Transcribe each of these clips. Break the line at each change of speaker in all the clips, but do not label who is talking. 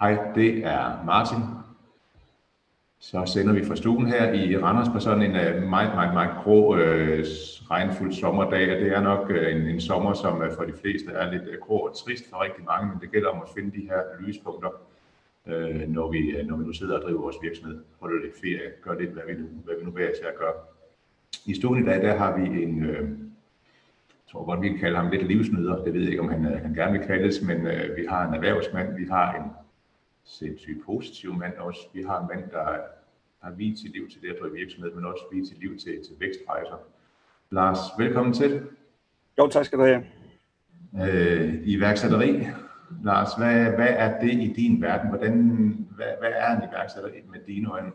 Hej, det er Martin. Så sender vi fra stuen her i Randers på sådan en uh, meget, meget, meget grå, øh, regnfuld sommerdag. Og det er nok øh, en, en sommer, som øh, for de fleste er lidt øh, grå og trist for rigtig mange, men det gælder om at finde de her lyspunkter, øh, når, vi, øh, når vi nu sidder og driver vores virksomhed, holder lidt ferie, gør lidt, hvad vi nu, hvad vi nu vil til at gøre. I stuen i dag, der har vi en, øh, jeg tror godt, vi kan kalde ham lidt livsnyder. Det ved jeg ikke, om han, øh, han gerne vil kaldes, men øh, vi har en erhvervsmand, vi har en sindssygt positiv mand også. Vi har en mand, der har vidt sit liv til det at drive virksomhed, men også vidt sit liv til, til vækstrejser. Lars, velkommen til.
Jo, tak skal du have.
Øh, iværksætteri. Lars, hvad, hvad er det i din verden? Hvordan, hvad, hvad er en iværksætter med dine øjne?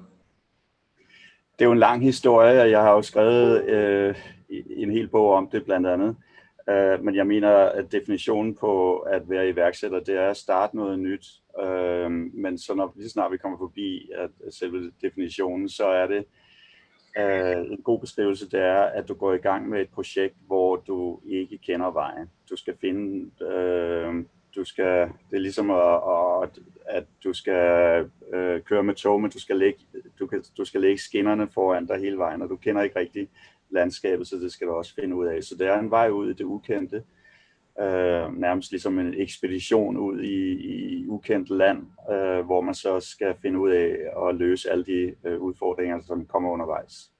Det er jo en lang historie, og jeg har jo skrevet øh, en hel bog om det blandt andet. Øh, Øh, men jeg mener, at definitionen på at være iværksætter, det er at starte noget nyt. Øh, men så når lige snart vi kommer forbi at, at selve definitionen, så er det øh, en god beskrivelse, det er, at du går i gang med et projekt, hvor du ikke kender vejen. Du skal finde, øh, du skal, det er ligesom at, at, at du skal øh, køre med tog, men du skal, lægge, du, kan, du skal lægge skinnerne foran dig hele vejen, og du kender ikke rigtig landskabet, så det skal du også finde ud af. Så det er en vej ud i det ukendte, øh, nærmest ligesom en ekspedition ud i, i ukendt land, øh, hvor man så skal finde ud af at løse alle de øh, udfordringer, som kommer undervejs.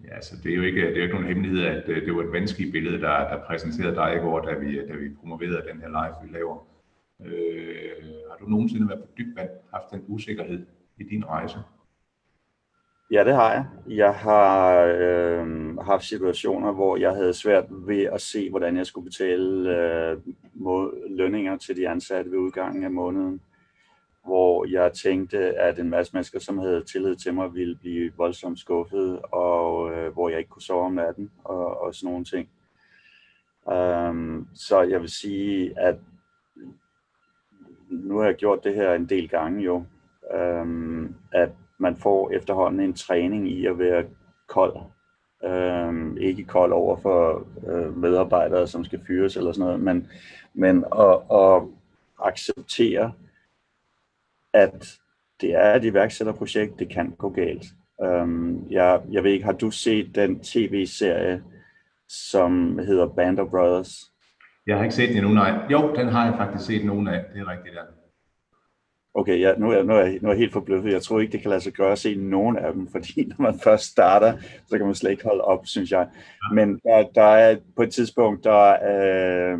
Ja, så altså, det er jo ikke, det er jo ikke nogen hemmelighed, at øh, det var et vanskeligt billede, der, der præsenterede dig i går, da vi, da vi promoverede den her live, vi laver. Øh, har du nogensinde været på dybt vand, haft den usikkerhed i din rejse?
Ja, det har jeg. Jeg har øh, haft situationer, hvor jeg havde svært ved at se, hvordan jeg skulle betale øh, mod, lønninger til de ansatte ved udgangen af måneden. Hvor jeg tænkte, at en masse mennesker, som havde tillid til mig, ville blive voldsomt skuffet, og øh, hvor jeg ikke kunne sove om natten og, og sådan nogle ting. Um, så jeg vil sige, at nu har jeg gjort det her en del gange jo, um, at man får efterhånden en træning i at være kold. Øhm, ikke kold over for øh, medarbejdere, som skal fyres eller sådan noget, men, men at, at acceptere, at det er et iværksætterprojekt, det kan gå galt. Øhm, jeg, jeg ved ikke, har du set den tv-serie, som hedder Band of Brothers?
Jeg har ikke set den endnu, nej. Jo, den har jeg faktisk set nogen af. Det er rigtigt, ja
okay, ja, nu, er, nu, er nu er jeg helt forbløffet. Jeg tror ikke, det kan lade sig gøre at se nogen af dem, fordi når man først starter, så kan man slet ikke holde op, synes jeg. Men der, der er på et tidspunkt, der, øh,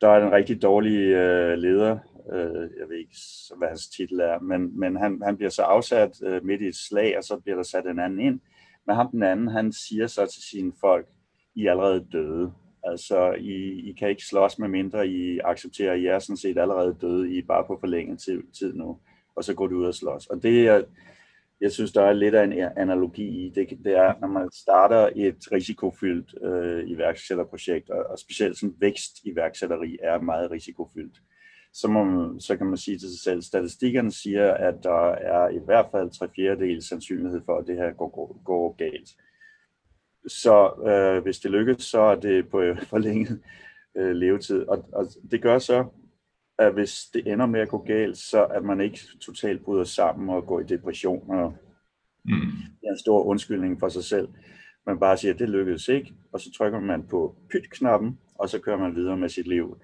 der er en rigtig dårlig øh, leder, øh, jeg ved ikke, hvad hans titel er, men, men han, han bliver så afsat øh, midt i et slag, og så bliver der sat en anden ind. Men ham den anden, han siger så til sine folk, I er allerede døde. Altså, I, I kan ikke slås med mindre I accepterer, at I er sådan set allerede døde, I er bare på forlænget tid, tid nu, og så går du ud og slås. Og det er, jeg synes, der er lidt af en analogi i det, det er, når man starter et risikofyldt øh, iværksætterprojekt, og, og specielt sådan vækst iværksætteri er meget risikofyldt, så, må man, så kan man sige til sig selv, statistikkerne siger, at der er i hvert fald tre fjerdedel sandsynlighed for, at det her går, går, går galt. Så øh, hvis det lykkes, så er det på forlænget øh, levetid. Og, og det gør så, at hvis det ender med at gå galt, så at man ikke totalt bryder sammen og går i depression og mm. er en stor undskyldning for sig selv. Man bare siger, at det lykkedes ikke, og så trykker man på pyt-knappen, og så kører man videre med sit liv.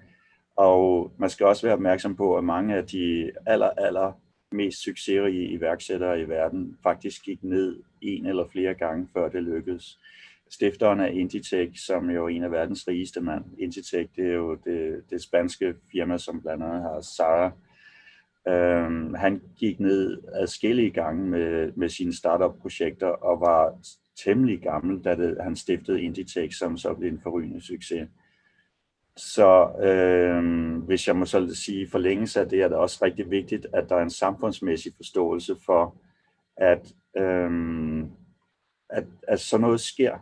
Og man skal også være opmærksom på, at mange af de aller, aller mest succesrige iværksættere i verden faktisk gik ned en eller flere gange, før det lykkedes stifteren af Inditech, som jo er en af verdens rigeste mand. Inditech, det er jo det, det spanske firma, som blandt andet har Sara. Øhm, han gik ned adskillige gange med, med sine startup-projekter og var temmelig gammel, da det, han stiftede Inditech, som så blev en forrygende succes. Så øh, hvis jeg må så sige forlængelse af det, er det også rigtig vigtigt, at der er en samfundsmæssig forståelse for, at, øh, at, at sådan noget sker.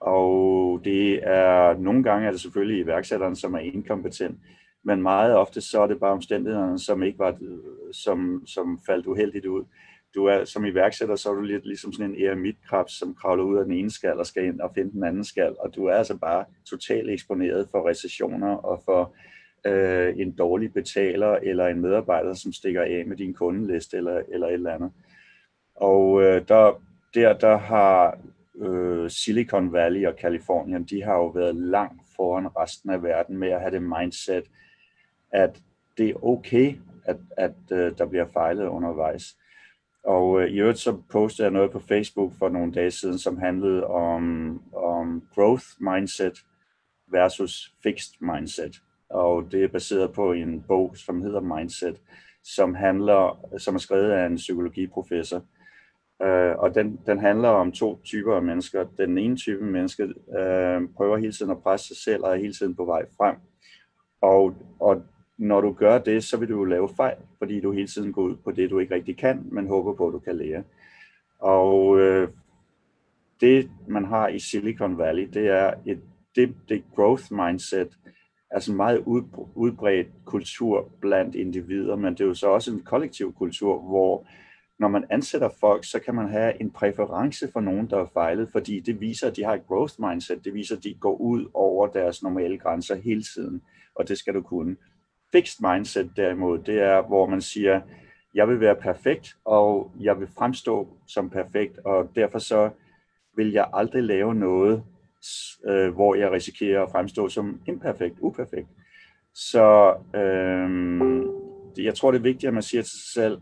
Og det er nogle gange er det selvfølgelig iværksætteren, som er inkompetent, men meget ofte så er det bare omstændighederne, som ikke var, som, som faldt uheldigt ud. Du er som iværksætter, så er du lidt ligesom sådan en eremitkrabs, som kravler ud af den ene skal og skal ind og finde den anden skal, og du er altså bare totalt eksponeret for recessioner og for øh, en dårlig betaler eller en medarbejder, som stikker af med din kundeliste eller, eller et eller andet. Og øh, der, der, der har øh, Silicon Valley og Kalifornien, de har jo været langt foran resten af verden med at have det mindset, at det er okay, at, at øh, der bliver fejlet undervejs. Og øh, i øvrigt så postede jeg noget på Facebook for nogle dage siden, som handlede om, om growth mindset versus fixed mindset. Og det er baseret på en bog, som hedder Mindset, som handler, som er skrevet af en psykologiprofessor. Uh, og den, den handler om to typer af mennesker. Den ene type mennesker øh, prøver hele tiden at presse sig selv og er hele tiden på vej frem. Og, og når du gør det, så vil du lave fejl, fordi du hele tiden går ud på det, du ikke rigtig kan, men håber på, at du kan lære. Og øh, det, man har i Silicon Valley, det er et det, det growth mindset, altså en meget udbredt kultur blandt individer, men det er jo så også en kollektiv kultur, hvor når man ansætter folk, så kan man have en præference for nogen, der er fejlet, fordi det viser, at de har et growth mindset. Det viser, at de går ud over deres normale grænser hele tiden, og det skal du kunne. Fixed mindset derimod, det er, hvor man siger, jeg vil være perfekt, og jeg vil fremstå som perfekt, og derfor så vil jeg aldrig lave noget, øh, hvor jeg risikerer at fremstå som imperfekt, uperfekt. Så øh, jeg tror, det er vigtigt, at man siger til sig selv,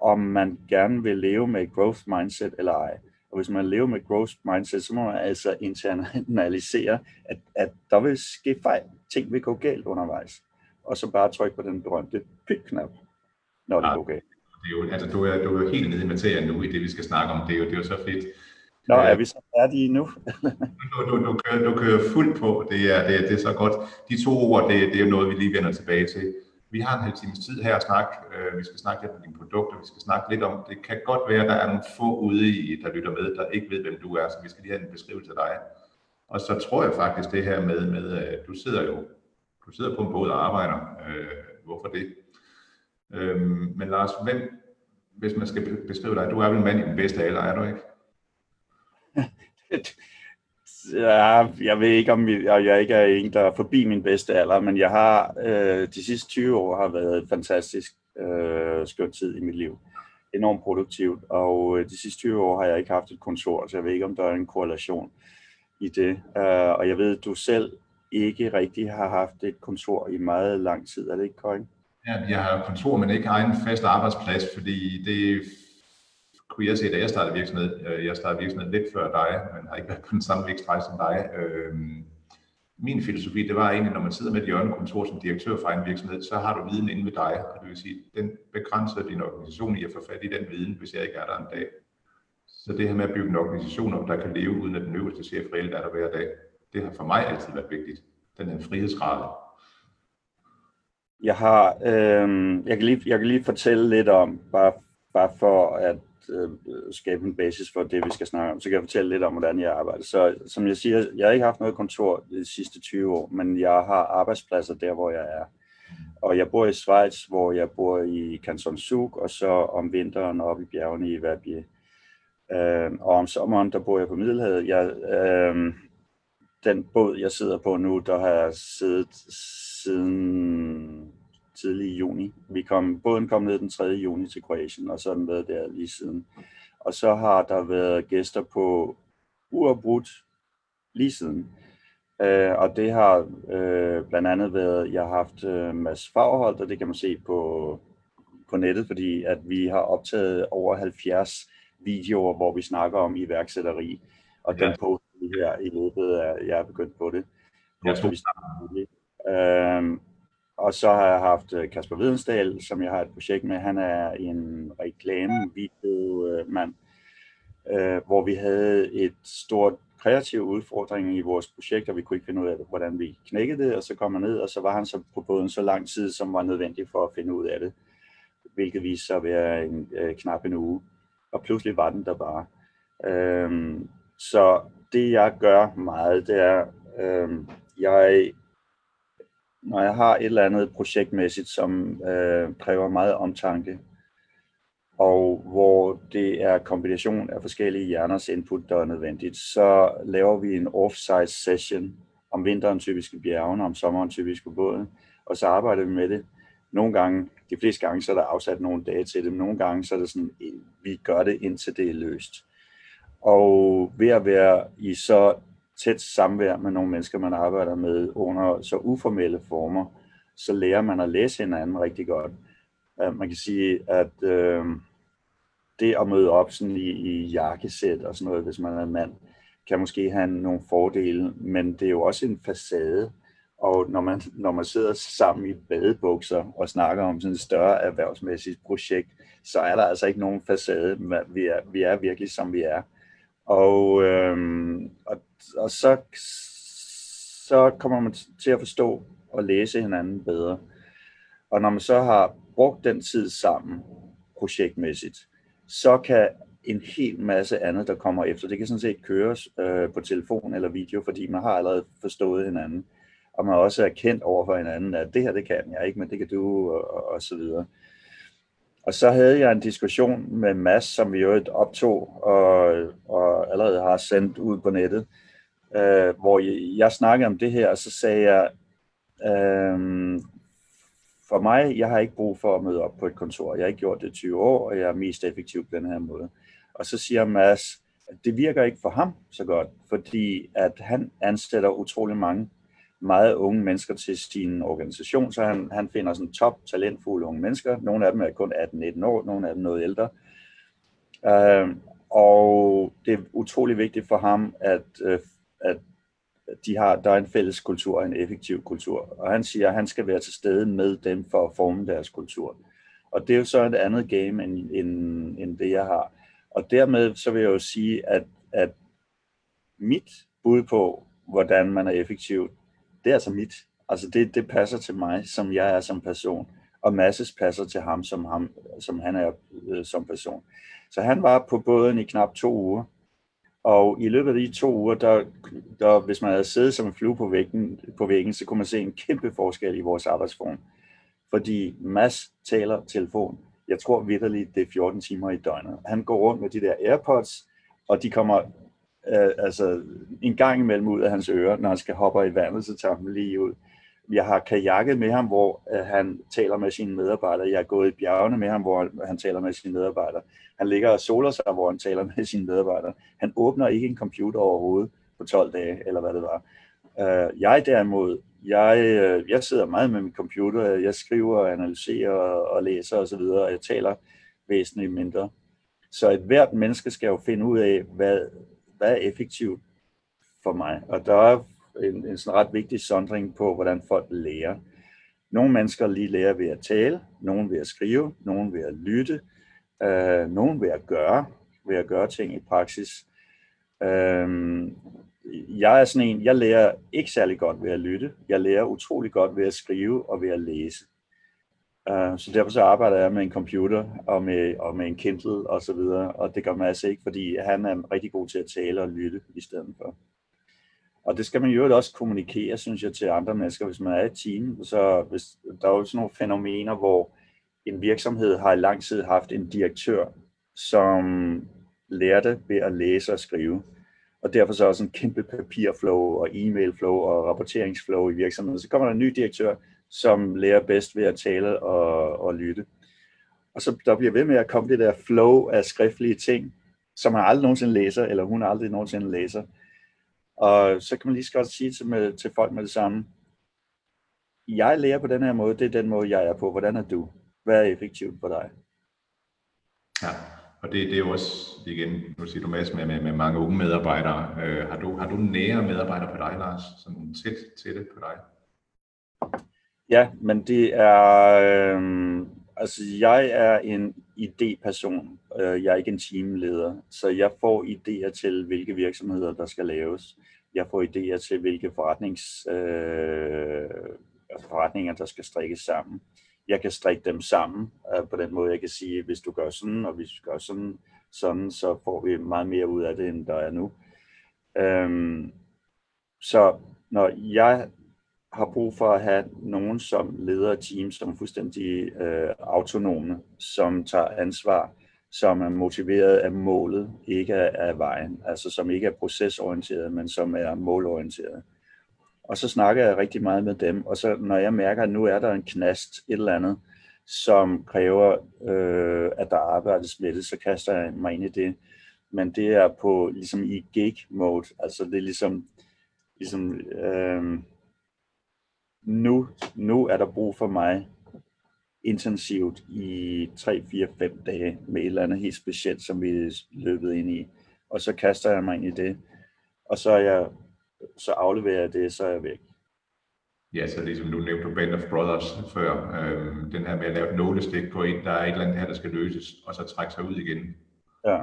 om man gerne vil leve med growth mindset eller ej. Og hvis man lever med growth mindset, så må man altså internalisere, at, at der vil ske fejl. Ting vil gå galt undervejs. Og så bare trykke på den berømte pyt-knap, når det går galt.
Det er jo, altså, du, er, du er jo helt nede i materien nu i det, vi skal snakke om. Det er jo, det er jo så fedt.
Nå, er vi så færdige nu?
du, du, du, kører, du kører fuldt på. Det er, det, er, det er så godt. De to ord, det, det er noget, vi lige vender tilbage til. Vi har en halv times tid her at snakke. Øh, vi skal snakke lidt om dine produkter. Vi skal snakke lidt om, det kan godt være, at der er nogle få ude i, der lytter med, der ikke ved, hvem du er. Så vi skal lige have en beskrivelse af dig. Og så tror jeg faktisk det her med, med at du sidder jo du sidder på en båd og arbejder. Øh, hvorfor det? Øh, men Lars, hvem, hvis man skal beskrive dig, du er vel en mand i den bedste alder, er du ikke?
ja, jeg ved ikke, om jeg, jeg ikke er en, der er forbi min bedste alder, men jeg har øh, de sidste 20 år har været fantastisk øh, skøn tid i mit liv. Enormt produktivt, og øh, de sidste 20 år har jeg ikke haft et kontor, så jeg ved ikke, om der er en korrelation i det. Uh, og jeg ved, at du selv ikke rigtig har haft et kontor i meget lang tid, er det ikke korrekt?
Ja, jeg har kontor, men ikke egen fast arbejdsplads, fordi det kunne jeg se, da jeg startede virksomhed, øh, jeg startede virksomhed lidt før dig, men har ikke været på den samme vækstrejse som dig. Øh, min filosofi, det var egentlig, når man sidder med et hjørnekontor som direktør for en virksomhed, så har du viden inde ved dig, og det vil sige, den begrænser din organisation i at få fat i den viden, hvis jeg ikke er der en dag. Så det her med at bygge en organisation op, der kan leve uden at den øverste chef reelt er der hver dag, det har for mig altid været vigtigt. Den her frihedsgrad.
Jeg har, øh, jeg, kan lige, jeg kan lige fortælle lidt om, bare, bare for at øh, skabe en basis for det, vi skal snakke om. Så kan jeg fortælle lidt om, hvordan jeg arbejder. Så som jeg siger, jeg har ikke haft noget kontor de sidste 20 år, men jeg har arbejdspladser der, hvor jeg er. Og jeg bor i Schweiz, hvor jeg bor i Kanton Zug, og så om vinteren oppe i bjergene i Verbier. Øh, og om sommeren, der bor jeg på Middelhavet. Jeg, øh, den båd, jeg sidder på nu, der har jeg siddet siden tidlig i juni. Vi kom, båden kom ned den 3. juni til Kroatien, og så har den været der lige siden. Og så har der været gæster på uafbrudt lige siden. Øh, og det har øh, blandt andet været, jeg har haft øh, Mads Faghold, og det kan man se på, på nettet, fordi at vi har optaget over 70 videoer, hvor vi snakker om iværksætteri. Og ja. den poster vi her i løbet af, jeg er begyndt på det.
Jeg tror, vi
øh, og så har jeg haft øh, Kasper Vidensdal, som jeg har et projekt med. Han er en reklame-videomand, øh, hvor vi havde et stort kreativ udfordring i vores projekt, og vi kunne ikke finde ud af, hvordan vi knækkede det, og så kom han ned, og så var han så på båden så lang tid, som var nødvendigt for at finde ud af det, hvilket viste sig at være en, øh, knap en uge, og pludselig var den der bare. Øhm, så det jeg gør meget, det er, øh, jeg når jeg har et eller andet projektmæssigt, som øh, kræver meget omtanke, og hvor det er kombination af forskellige hjerners input, der er nødvendigt, så laver vi en off-site session om vinteren typisk i bjergene, om sommeren typisk på båden, og så arbejder vi med det. Nogle gange, de fleste gange, så er der afsat nogle dage til det, men nogle gange, så er det sådan, vi gør det indtil det er løst. Og ved at være i så tæt samvær med nogle mennesker, man arbejder med under så uformelle former, så lærer man at læse hinanden rigtig godt. Øh, man kan sige, at øh, det at møde op sådan i, i jakkesæt og sådan noget, hvis man er en mand, kan måske have nogle fordele, men det er jo også en facade. Og når man, når man sidder sammen i badebukser og snakker om sådan et større erhvervsmæssigt projekt, så er der altså ikke nogen facade. Vi er, vi er virkelig, som vi er. Og, øhm, og, og så, så kommer man til at forstå og læse hinanden bedre. Og når man så har brugt den tid sammen projektmæssigt, så kan en hel masse andet, der kommer efter. Det kan sådan set køres øh, på telefon eller video, fordi man har allerede forstået hinanden, og man også er kendt over for hinanden, at det her, det kan jeg ikke, men det kan du, og, og så videre. Og så havde jeg en diskussion med Mads, som vi jo optog, og, og allerede har sendt ud på nettet, øh, hvor jeg, jeg snakkede om det her, og så sagde jeg, øh, for mig, jeg har ikke brug for at møde op på et kontor. Jeg har ikke gjort det i 20 år, og jeg er mest effektiv på den her måde. Og så siger Mads, at det virker ikke for ham så godt, fordi at han ansætter utrolig mange meget unge mennesker til sin organisation, så han, han finder sådan top talentfulde unge mennesker. Nogle af dem er kun 18-19 år, nogle af dem noget ældre. Uh, og det er utrolig vigtigt for ham, at, uh, at de har, der er en fælles kultur, en effektiv kultur. Og han siger, at han skal være til stede med dem for at forme deres kultur. Og det er jo så et andet game, end, end, end det jeg har. Og dermed så vil jeg jo sige, at, at mit bud på, hvordan man er effektiv, det er altså mit. Altså det, det passer til mig, som jeg er som person. Og Masses passer til ham, som, ham, som han er øh, som person. Så han var på båden i knap to uger. Og i løbet af de to uger, der, der, hvis man havde siddet som en flue på væggen, på væggen, så kunne man se en kæmpe forskel i vores arbejdsform. Fordi Mads taler telefon. Jeg tror vidderligt, det er 14 timer i døgnet. Han går rundt med de der AirPods, og de kommer øh, altså en gang imellem ud af hans ører, når han skal hoppe i vandet, så tager han lige ud. Jeg har kajakket med ham, hvor øh, han taler med sine medarbejdere. Jeg er gået i bjergene med ham, hvor han taler med sine medarbejdere. Han ligger og soler sig, hvor han taler med sine medarbejdere. Han åbner ikke en computer overhovedet på 12 dage, eller hvad det var. Øh, jeg derimod, jeg, øh, jeg sidder meget med min computer. Jeg skriver, analyserer og læser osv., og, og jeg taler væsentligt mindre. Så et hvert menneske skal jo finde ud af, hvad, hvad er effektivt for mig. Og der er en, en sådan ret vigtig sondring på, hvordan folk lærer. Nogle mennesker lige lærer ved at tale, nogle ved at skrive, nogle ved at lytte, øh, nogle ved at gøre, ved at gøre ting i praksis. Øh, jeg er sådan en, jeg lærer ikke særlig godt ved at lytte. Jeg lærer utrolig godt ved at skrive og ved at læse. Uh, så derfor så arbejder jeg med en computer og med, og med en Kindle og så videre, og det gør Mads altså ikke, fordi han er rigtig god til at tale og lytte i stedet for. Og det skal man jo også kommunikere, synes jeg, til andre mennesker, hvis man er et team. Så hvis, der er jo sådan nogle fænomener, hvor en virksomhed har i lang tid haft en direktør, som lærte ved at læse og skrive. Og derfor så også en kæmpe papirflow og e-mailflow og rapporteringsflow i virksomheden. Så kommer der en ny direktør, som lærer bedst ved at tale og, og lytte. Og så der bliver ved med at komme det der flow af skriftlige ting, som han aldrig nogensinde læser, eller hun aldrig nogensinde læser. Og så kan man lige så godt sige til, med, til folk med det samme, jeg lærer på den her måde, det er den måde, jeg er på. Hvordan er du? Hvad er effektivt for dig?
Ja, og det, det er jo også, igen, nu siger du masser med, med, med mange unge medarbejdere. Øh, har, du, har du nære medarbejdere på dig, Lars? Sådan tæt, tætte på dig?
Ja, men det er, øh, altså jeg er en idéperson. Øh, jeg er ikke en teamleder, så jeg får idéer til, hvilke virksomheder, der skal laves. Jeg får idéer til, hvilke forretnings, øh, altså forretninger, der skal strikkes sammen. Jeg kan strikke dem sammen øh, på den måde, jeg kan sige, hvis du gør sådan, og hvis du gør sådan, sådan, så får vi meget mere ud af det, end der er nu. Øh, så når jeg har brug for at have nogen, som leder team, som er fuldstændig øh, autonome, som tager ansvar, som er motiveret af målet, ikke af, af vejen, altså som ikke er procesorienteret, men som er målorienteret. Og så snakker jeg rigtig meget med dem, og så når jeg mærker, at nu er der en knast, et eller andet, som kræver, øh, at der arbejdes med det, så kaster jeg mig ind i det. Men det er på ligesom i gig mode, altså det er ligesom, ligesom øh, nu, nu er der brug for mig intensivt i 3, 4, 5 dage med et eller andet helt specielt, som vi løbet ind i. Og så kaster jeg mig ind i det, og så, er jeg, så afleverer jeg det, så er jeg væk.
Ja, så ligesom nu nævnte du Band of Brothers før, øh, den her med at lave et nålestik på en, der er et eller andet her, der skal løses, og så trække sig ud igen.
Ja,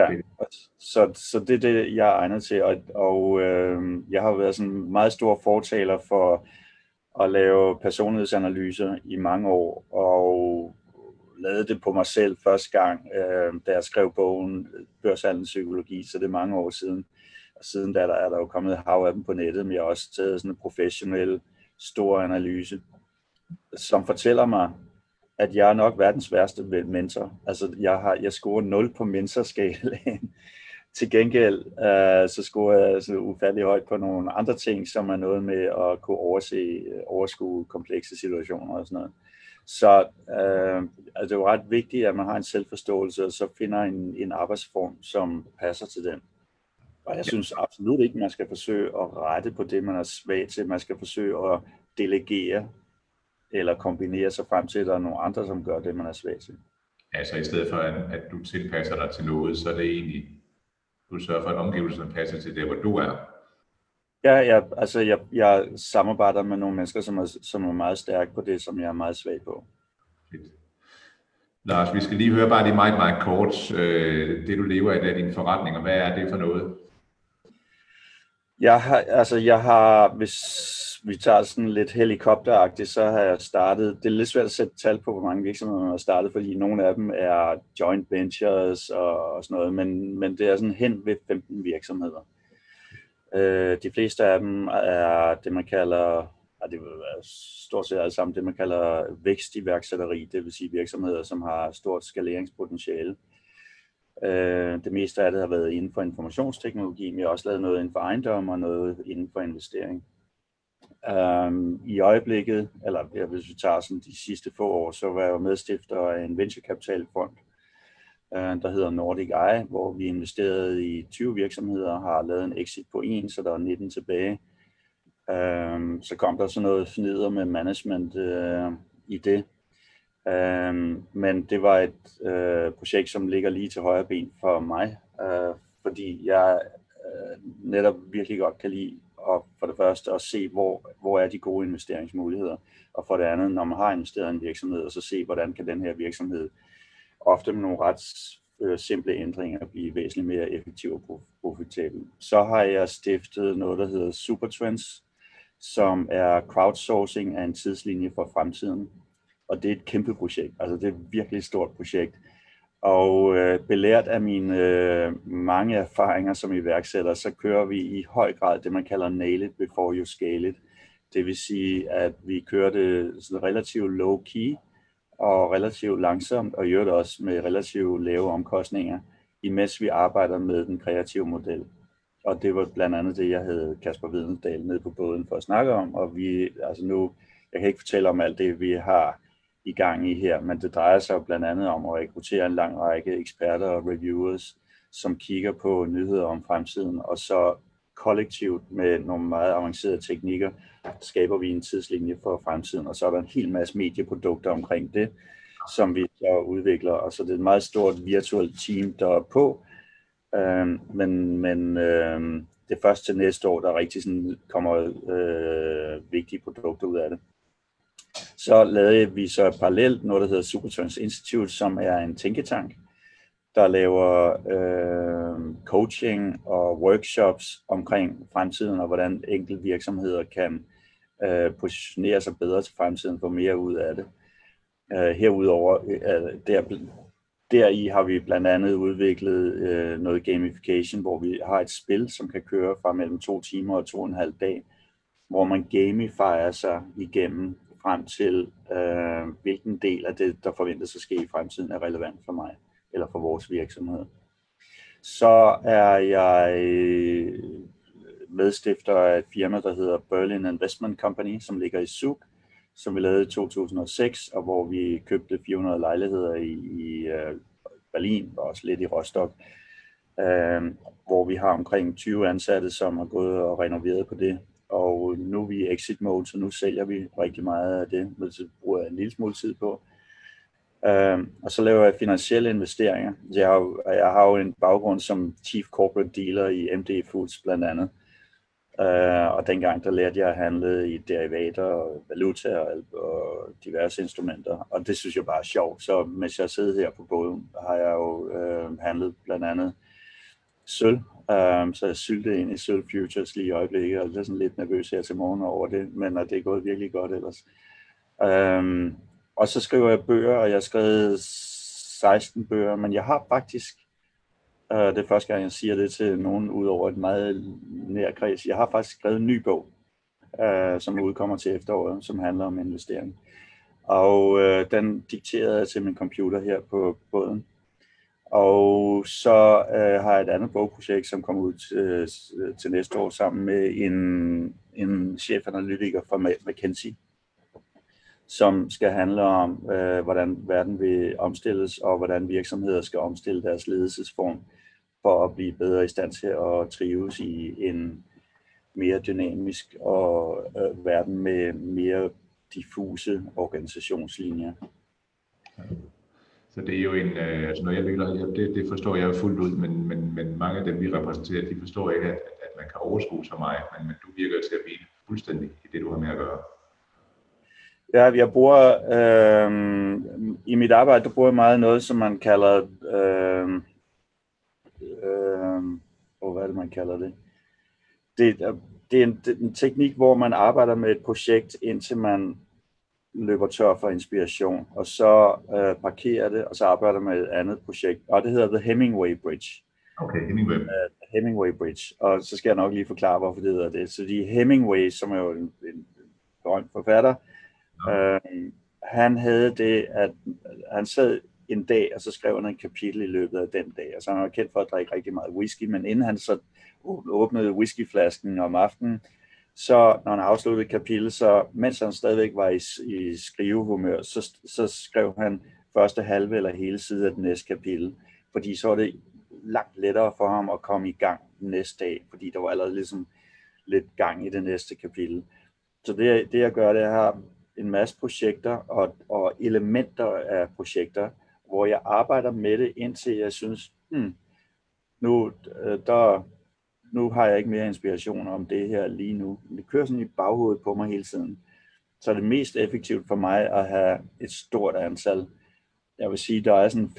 ja. Så, så det er det, jeg er egnet til, og, og øh, jeg har været sådan en meget stor fortaler for at lave personlighedsanalyser i mange år, og lavede det på mig selv første gang, øh, da jeg skrev bogen Børshandels Psykologi, så det er mange år siden. Og siden da der er der jo kommet hav af dem på nettet, men jeg har også taget sådan en professionel stor analyse, som fortæller mig, at jeg er nok verdens værste mentor. Altså, jeg, har, jeg scorer 0 på mentorskalaen. Til gengæld, uh, så scorer jeg så ufattelig højt på nogle andre ting, som er noget med at kunne overse, overskue komplekse situationer og sådan noget. Så uh, altså, det er jo ret vigtigt, at man har en selvforståelse, og så finder en, en arbejdsform, som passer til den. Og jeg synes absolut ikke, man skal forsøge at rette på det, man er svag til. Man skal forsøge at delegere eller kombinere sig frem til, at der er nogle andre, som gør det, man er svag til.
Altså i stedet for, at du tilpasser dig til noget, så er det egentlig, du sørger for, at omgivelserne passer til det, hvor du er.
Ja, jeg, altså jeg, jeg samarbejder med nogle mennesker, som er, som er meget stærke på det, som jeg er meget svag på. Fedt.
Lars, vi skal lige høre bare lige meget, meget kort, øh, det du lever af, det er dine forretninger. Hvad er det for noget?
Jeg har, altså jeg har, hvis vi tager sådan lidt helikopteragtigt, så har jeg startet, det er lidt svært at sætte tal på, hvor mange virksomheder man har startet, fordi nogle af dem er joint ventures og, og sådan noget, men, men det er sådan hen ved 15 virksomheder. Øh, de fleste af dem er det, man kalder, ja, det er stort set alle sammen det, man kalder vækstiværksætteri, det vil sige virksomheder, som har stort skaleringspotentiale. Øh, det meste af det har været inden for informationsteknologi, men jeg har også lavet noget inden for ejendom og noget inden for investering. Um, I øjeblikket, eller hvis vi tager sådan de sidste få år, så var jeg medstifter af en venturekapitalfond, uh, der hedder Nordic Eye, hvor vi investerede i 20 virksomheder og har lavet en exit på en, så der er 19 tilbage. Um, så kom der så noget fnider med management uh, i det. Um, men det var et uh, projekt, som ligger lige til højre ben for mig, uh, fordi jeg uh, netop virkelig godt kan lide og for det første at se, hvor, hvor er de gode investeringsmuligheder, og for det andet, når man har investeret i en virksomhed, og så se, hvordan kan den her virksomhed ofte med nogle ret øh, simple ændringer blive væsentligt mere effektiv og profitabel. Så har jeg stiftet noget, der hedder Supertrends, som er crowdsourcing af en tidslinje for fremtiden. Og det er et kæmpe projekt, altså det er et virkelig stort projekt. Og øh, belært af mine øh, mange erfaringer som iværksætter, så kører vi i høj grad det, man kalder nail it before you scale it. Det vil sige, at vi kører det sådan relativt low key og relativt langsomt, og gør det også med relativt lave omkostninger, imens vi arbejder med den kreative model. Og det var blandt andet det, jeg havde Kasper Videndal nede på båden for at snakke om, og vi, altså nu, jeg kan ikke fortælle om alt det, vi har i gang i her, men det drejer sig jo blandt andet om at rekruttere en lang række eksperter og reviewers, som kigger på nyheder om fremtiden, og så kollektivt med nogle meget avancerede teknikker, skaber vi en tidslinje for fremtiden, og så er der en hel masse medieprodukter omkring det, som vi så udvikler, og så det er et meget stort virtuelt team, der er på, øhm, men, men øhm, det er først til næste år, der rigtig sådan kommer øh, vigtige produkter ud af det. Så lavede vi så parallelt noget, der hedder Superturns Institute, som er en tænketank, der laver øh, coaching og workshops omkring fremtiden, og hvordan enkelte virksomheder kan øh, positionere sig bedre til fremtiden, få mere ud af det. Øh, herudover, øh, der, deri har vi blandt andet udviklet øh, noget gamification, hvor vi har et spil, som kan køre fra mellem to timer og to og en halv dag, hvor man gamifier sig igennem frem til, øh, hvilken del af det, der forventes at ske i fremtiden, er relevant for mig eller for vores virksomhed. Så er jeg medstifter af et firma, der hedder Berlin Investment Company, som ligger i Zug, som vi lavede i 2006, og hvor vi købte 400 lejligheder i, i øh, Berlin og også lidt i Rostock, øh, hvor vi har omkring 20 ansatte, som har gået og renoveret på det. Og nu er vi i exit mode, så nu sælger vi rigtig meget af det, men så bruger jeg en lille smule tid på. Uh, og så laver jeg finansielle investeringer. Jeg har, jeg har jo en baggrund som Chief Corporate Dealer i MD Foods blandt andet. Uh, og dengang der lærte jeg at handle i derivater og valuta og, og diverse instrumenter. Og det synes jeg bare er sjovt. Så mens jeg sidder her på båden, har jeg jo uh, handlet blandt andet sølv. Um, så jeg syltede ind i sølv futures lige i øjeblikket, og jeg er sådan lidt nervøs her til morgen over det, men det er gået virkelig godt ellers. Um, og så skriver jeg bøger, og jeg har skrevet 16 bøger, men jeg har faktisk, uh, det er første gang, jeg siger det til nogen ud over et meget nær kreds, jeg har faktisk skrevet en ny bog, uh, som udkommer til efteråret, som handler om investering. Og uh, den dikterede jeg til min computer her på båden. Og så øh, har jeg et andet bogprojekt, som kommer ud til, øh, til næste år sammen med en, en chefanalytiker fra McKinsey, som skal handle om, øh, hvordan verden vil omstilles, og hvordan virksomheder skal omstille deres ledelsesform for at blive bedre i stand til at trives i en mere dynamisk og øh, verden med mere diffuse organisationslinjer.
Så det er jo en, øh, altså når jeg ligger, det, det forstår jeg jo fuldt ud, men, men, men mange af dem, vi repræsenterer, de forstår ikke, at, at man kan overskue så meget, men, men du virker til at blive fuldstændig i det, du har med at gøre.
Ja, jeg bruger øh, i mit arbejde, der bruger jeg meget noget, som man kalder, øh, øh, oh, hvad er det, man kalder det? Det, det, er en, det er en teknik, hvor man arbejder med et projekt, indtil man løber tør for inspiration, og så øh, parkerer det, og så arbejder med et andet projekt, og det hedder The Hemingway Bridge.
Okay, Hemingway. Uh,
Hemingway Bridge, og så skal jeg nok lige forklare, hvorfor det hedder det. Så de Hemingway, som er jo en, en berømt forfatter, Øh, han havde det, at han sad en dag, og så skrev han en kapitel i løbet af den dag. Altså han var kendt for at drikke rigtig meget whisky, men inden han så åbnede whiskyflasken om aftenen, så når han afsluttede et kapitel, så mens han stadigvæk var i, i skrivehumør, så, så skrev han første halve eller hele side af den næste kapitel, fordi så var det langt lettere for ham at komme i gang den næste dag, fordi der var allerede ligesom lidt gang i det næste kapitel. Så det, det jeg gør, det er, at jeg har en masse projekter og, og elementer af projekter, hvor jeg arbejder med det, indtil jeg synes, hmm, nu, øh, der, nu har jeg ikke mere inspiration om det her lige nu. Det kører sådan i baghovedet på mig hele tiden. Så er det mest effektivt for mig at have et stort antal. Jeg vil sige, der er sådan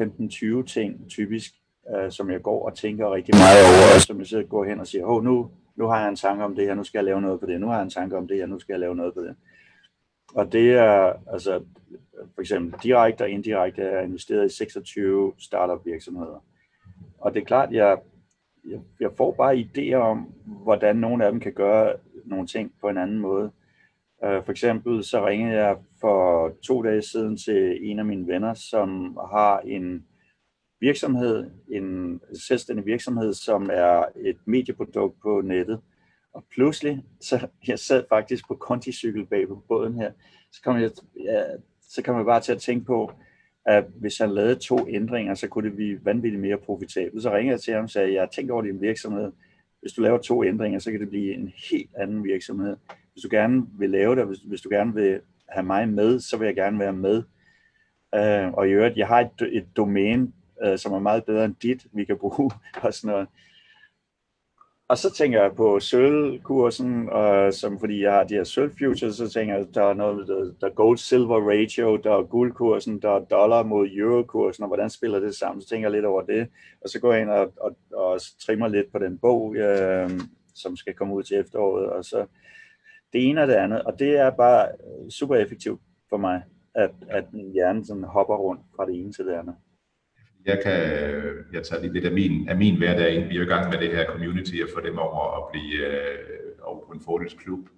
15-20 ting typisk, øh, som jeg går og tænker rigtig meget over, og som jeg så går hen og siger, oh, nu, nu har jeg en tanke om det her, nu skal jeg lave noget på det, nu har jeg en tanke om det her, nu skal jeg lave noget på det. Og det er altså for eksempel direkte og indirekte er investeret i 26 startup virksomheder. Og det er klart, jeg, jeg, jeg får bare idéer om, hvordan nogle af dem kan gøre nogle ting på en anden måde. Uh, for eksempel så ringede jeg for to dage siden til en af mine venner, som har en virksomhed, en selvstændig virksomhed, som er et medieprodukt på nettet, og pludselig, så jeg sad faktisk på konticykel bag på båden her, så kom jeg, ja, så kom jeg bare til at tænke på, at hvis han lavede to ændringer, så kunne det blive vanvittigt mere profitabelt. Så ringede jeg til ham og sagde, jeg har tænkt over din virksomhed. Hvis du laver to ændringer, så kan det blive en helt anden virksomhed. Hvis du gerne vil lave det, hvis, hvis du gerne vil have mig med, så vil jeg gerne være med. Uh, og i øvrigt, jeg har et, et domæne, uh, som er meget bedre end dit, vi kan bruge og sådan noget. Og så tænker jeg på sølvkursen, og som fordi jeg har de her sølvfutures, så tænker jeg, der er noget, der, der gold-silver ratio, der er guldkursen, der er dollar mod eurokursen, og hvordan spiller det sammen? Så tænker jeg lidt over det, og så går jeg ind og, og, og trimmer lidt på den bog, øh, som skal komme ud til efteråret, og så det ene og det andet, og det er bare super effektivt for mig, at, at min hjerne sådan hopper rundt fra det ene til det andet
jeg kan jeg tager lige lidt af min, af min hverdag ind. Vi er i gang med det her community og få dem over at blive øh, over på en fordelsklub.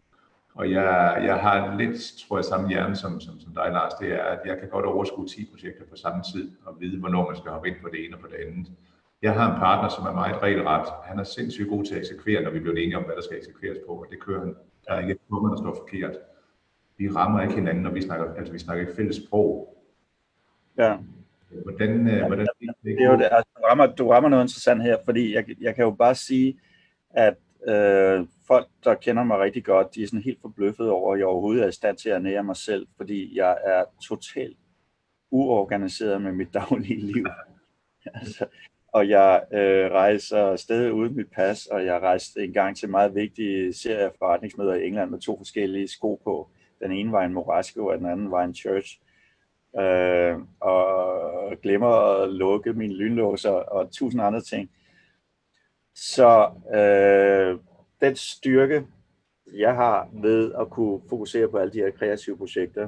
Og jeg, jeg har lidt, tror jeg, samme hjerne som, som, som dig, Lars. Det er, at jeg kan godt overskue 10 projekter på samme tid og vide, hvornår man skal hoppe ind på det ene og på det andet. Jeg har en partner, som er meget regelret. Han er sindssygt god til at eksekvere, når vi bliver enige om, hvad der skal eksekveres på, og det kører han. Der er ikke et der står forkert. Vi rammer ikke hinanden, når vi snakker, altså vi snakker et fælles sprog.
Ja.
Hvordan, ja, hvordan
det, det er jo det, altså, du, rammer, du rammer noget interessant her, fordi jeg, jeg kan jo bare sige, at øh, folk, der kender mig rigtig godt, de er sådan helt forbløffet over, at jeg overhovedet er i stand til at nære mig selv, fordi jeg er totalt uorganiseret med mit daglige liv. altså, og jeg øh, rejser stadig uden mit pas, og jeg rejste en gang til meget vigtige serie forretningsmøder i England med to forskellige sko på. Den ene var en Morasko, og den anden var en Church. Øh, og glemmer at lukke min lynlåser og tusind andre ting. Så øh, den styrke, jeg har ved at kunne fokusere på alle de her kreative projekter,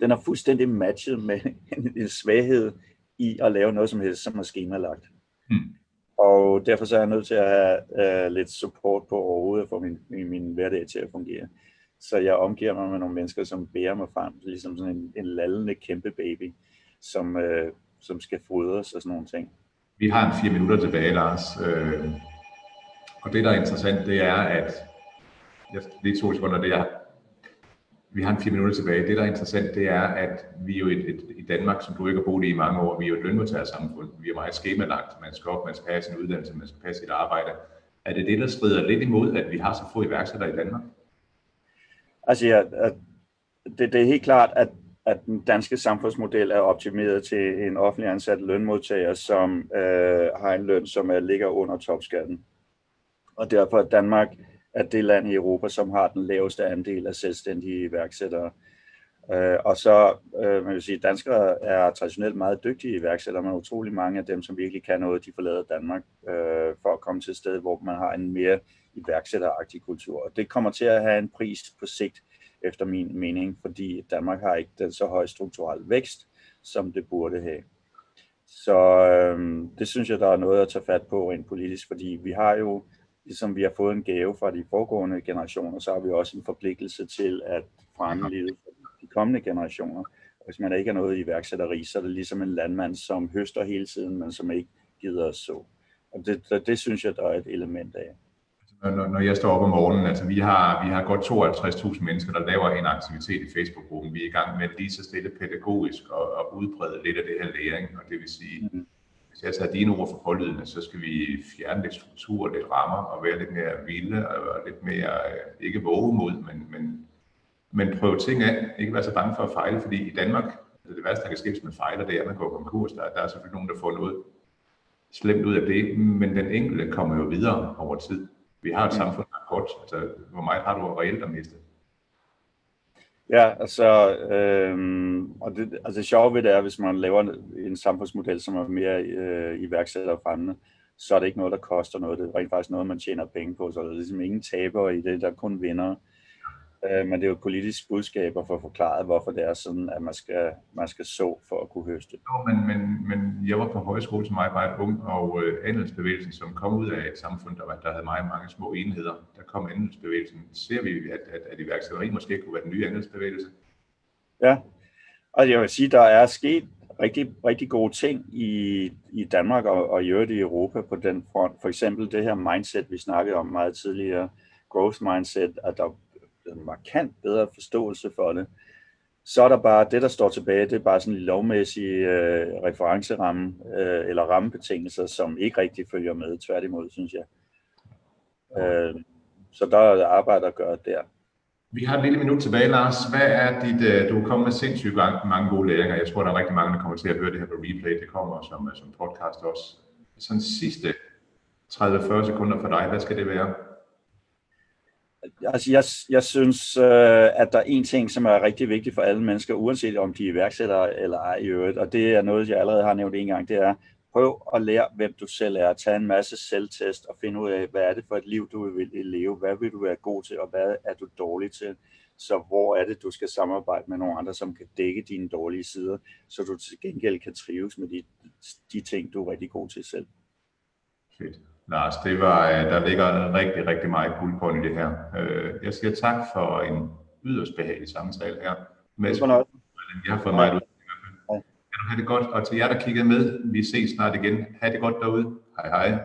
den er fuldstændig matchet med en, svaghed i at lave noget som helst, som er skemalagt. Hmm. Og derfor så er jeg nødt til at have uh, lidt support på overhovedet få min, min, min hverdag til at fungere. Så jeg omgiver mig med nogle mennesker, som bærer mig frem, ligesom sådan en, en lallende kæmpe baby, som, øh, som skal fodres og sådan nogle ting.
Vi har en fire minutter tilbage, Lars. Øh, og det, der er interessant, det er, at jeg, lige to sekunder, det er, vi har en fire minutter tilbage. Det, der er interessant, det er, at vi jo et, et, i Danmark, som du ikke har boet i i mange år, vi er jo et lønmodtagersamfund. Vi er meget skemalagt. Man skal op, man skal have sin uddannelse, man skal passe sit arbejde. Er det det, der strider lidt imod, at vi har så få iværksættere i Danmark?
Altså, ja, det, det er helt klart, at, at den danske samfundsmodel er optimeret til en offentlig ansat lønmodtager, som øh, har en løn, som er, ligger under topskatten. Og derfor er Danmark er det land i Europa, som har den laveste andel af selvstændige iværksættere. Øh, og så, øh, man vil sige, danskere er traditionelt meget dygtige iværksættere, men utrolig mange af dem, som virkelig kan noget, de forlader Danmark øh, for at komme til et sted, hvor man har en mere iværksætteragtig kultur. Og det kommer til at have en pris på sigt, efter min mening, fordi Danmark har ikke den så høj strukturel vækst, som det burde have. Så øhm, det synes jeg, der er noget at tage fat på rent politisk, fordi vi har jo ligesom vi har fået en gave fra de foregående generationer, så har vi også en forpligtelse til at fremme livet for de kommende generationer. Hvis man ikke er noget iværksætteri, så er det ligesom en landmand, som høster hele tiden, men som ikke gider at så. Og det, det, det synes jeg, der er et element af.
Når, når jeg står op om morgenen, altså vi har, vi har godt 52.000 mennesker, der laver en aktivitet i Facebook-gruppen. Vi er i gang med lige så stille pædagogisk og, og udbrede lidt af det her læring, og det vil sige, mm hvis jeg tager dine ord for pålydende, så skal vi fjerne lidt struktur, lidt rammer og være lidt mere vilde og lidt mere, øh, ikke våge mod, men, men, men prøve ting af. Ikke være så bange for at fejle, fordi i Danmark, det, det værste, der kan ske, hvis man fejler, det er, at man går konkurs. Der, der er selvfølgelig nogen, der får noget slemt ud af det, men den enkelte kommer jo videre over tid. Vi har et mm. samfund, der er kort. Altså, hvor meget har du reelt at miste?
Ja, altså, øh, og det, altså sjovt ved det er, hvis man laver en samfundsmodel, som er mere øh, iværksætterfremmende, så er det ikke noget, der koster noget. Det er rent faktisk noget, man tjener penge på, så der er ligesom ingen taber i det, der er kun vinder. Øh, men det er jo et politisk budskab for at forklare, hvorfor det er sådan, at man skal, man skal så for at kunne høste.
Jo, men, men, men jeg var på højskole som meget, meget ung, og øh, andelsbevægelsen, som kom ud af et samfund, der, var, der havde meget mange små enheder, der kom andelsbevægelsen. Ser vi, at, at, at iværksætteri måske kunne være den nye andelsbevægelse?
Ja, og jeg vil sige, der er sket rigtig, rigtig gode ting i, i Danmark og, og i øvrigt i Europa på den front. For eksempel det her mindset, vi snakkede om meget tidligere, growth mindset, at der en markant bedre forståelse for det. Så er der bare, det der står tilbage, det er bare sådan en lovmæssig øh, referenceramme øh, eller rammebetingelser, som ikke rigtig følger med, tværtimod, synes jeg. Øh, så der er arbejde at gøre der.
Vi har et lille minut tilbage, Lars. Hvad er dit, øh, du er kommet med sindssygt mange gode læringer. Jeg tror, der er rigtig mange, der kommer til at høre det her på replay. Det kommer som, øh, som podcast også. Sådan sidste 30-40 sekunder for dig, hvad skal det være?
Altså, jeg, jeg synes, øh, at der er en ting, som er rigtig vigtig for alle mennesker, uanset om de er iværksættere eller ej i øvrigt, og det er noget, jeg allerede har nævnt en gang, det er, prøv at lære, hvem du selv er. Tag en masse selvtest og finde ud af, hvad er det for et liv, du vil leve, hvad vil du være god til, og hvad er du dårlig til. Så hvor er det, du skal samarbejde med nogle andre, som kan dække dine dårlige sider, så du til gengæld kan trives med de, de ting, du er rigtig god til selv.
Fedt. Lars, det var, øh, der ligger rigtig, rigtig meget guldkorn i det her. Øh, jeg siger tak for en yderst behagelig samtale her. Med jeg har fået meget ud. Kan du have det godt, og til jer, der kiggede med, vi ses snart igen. Ha' det godt derude. Hej hej.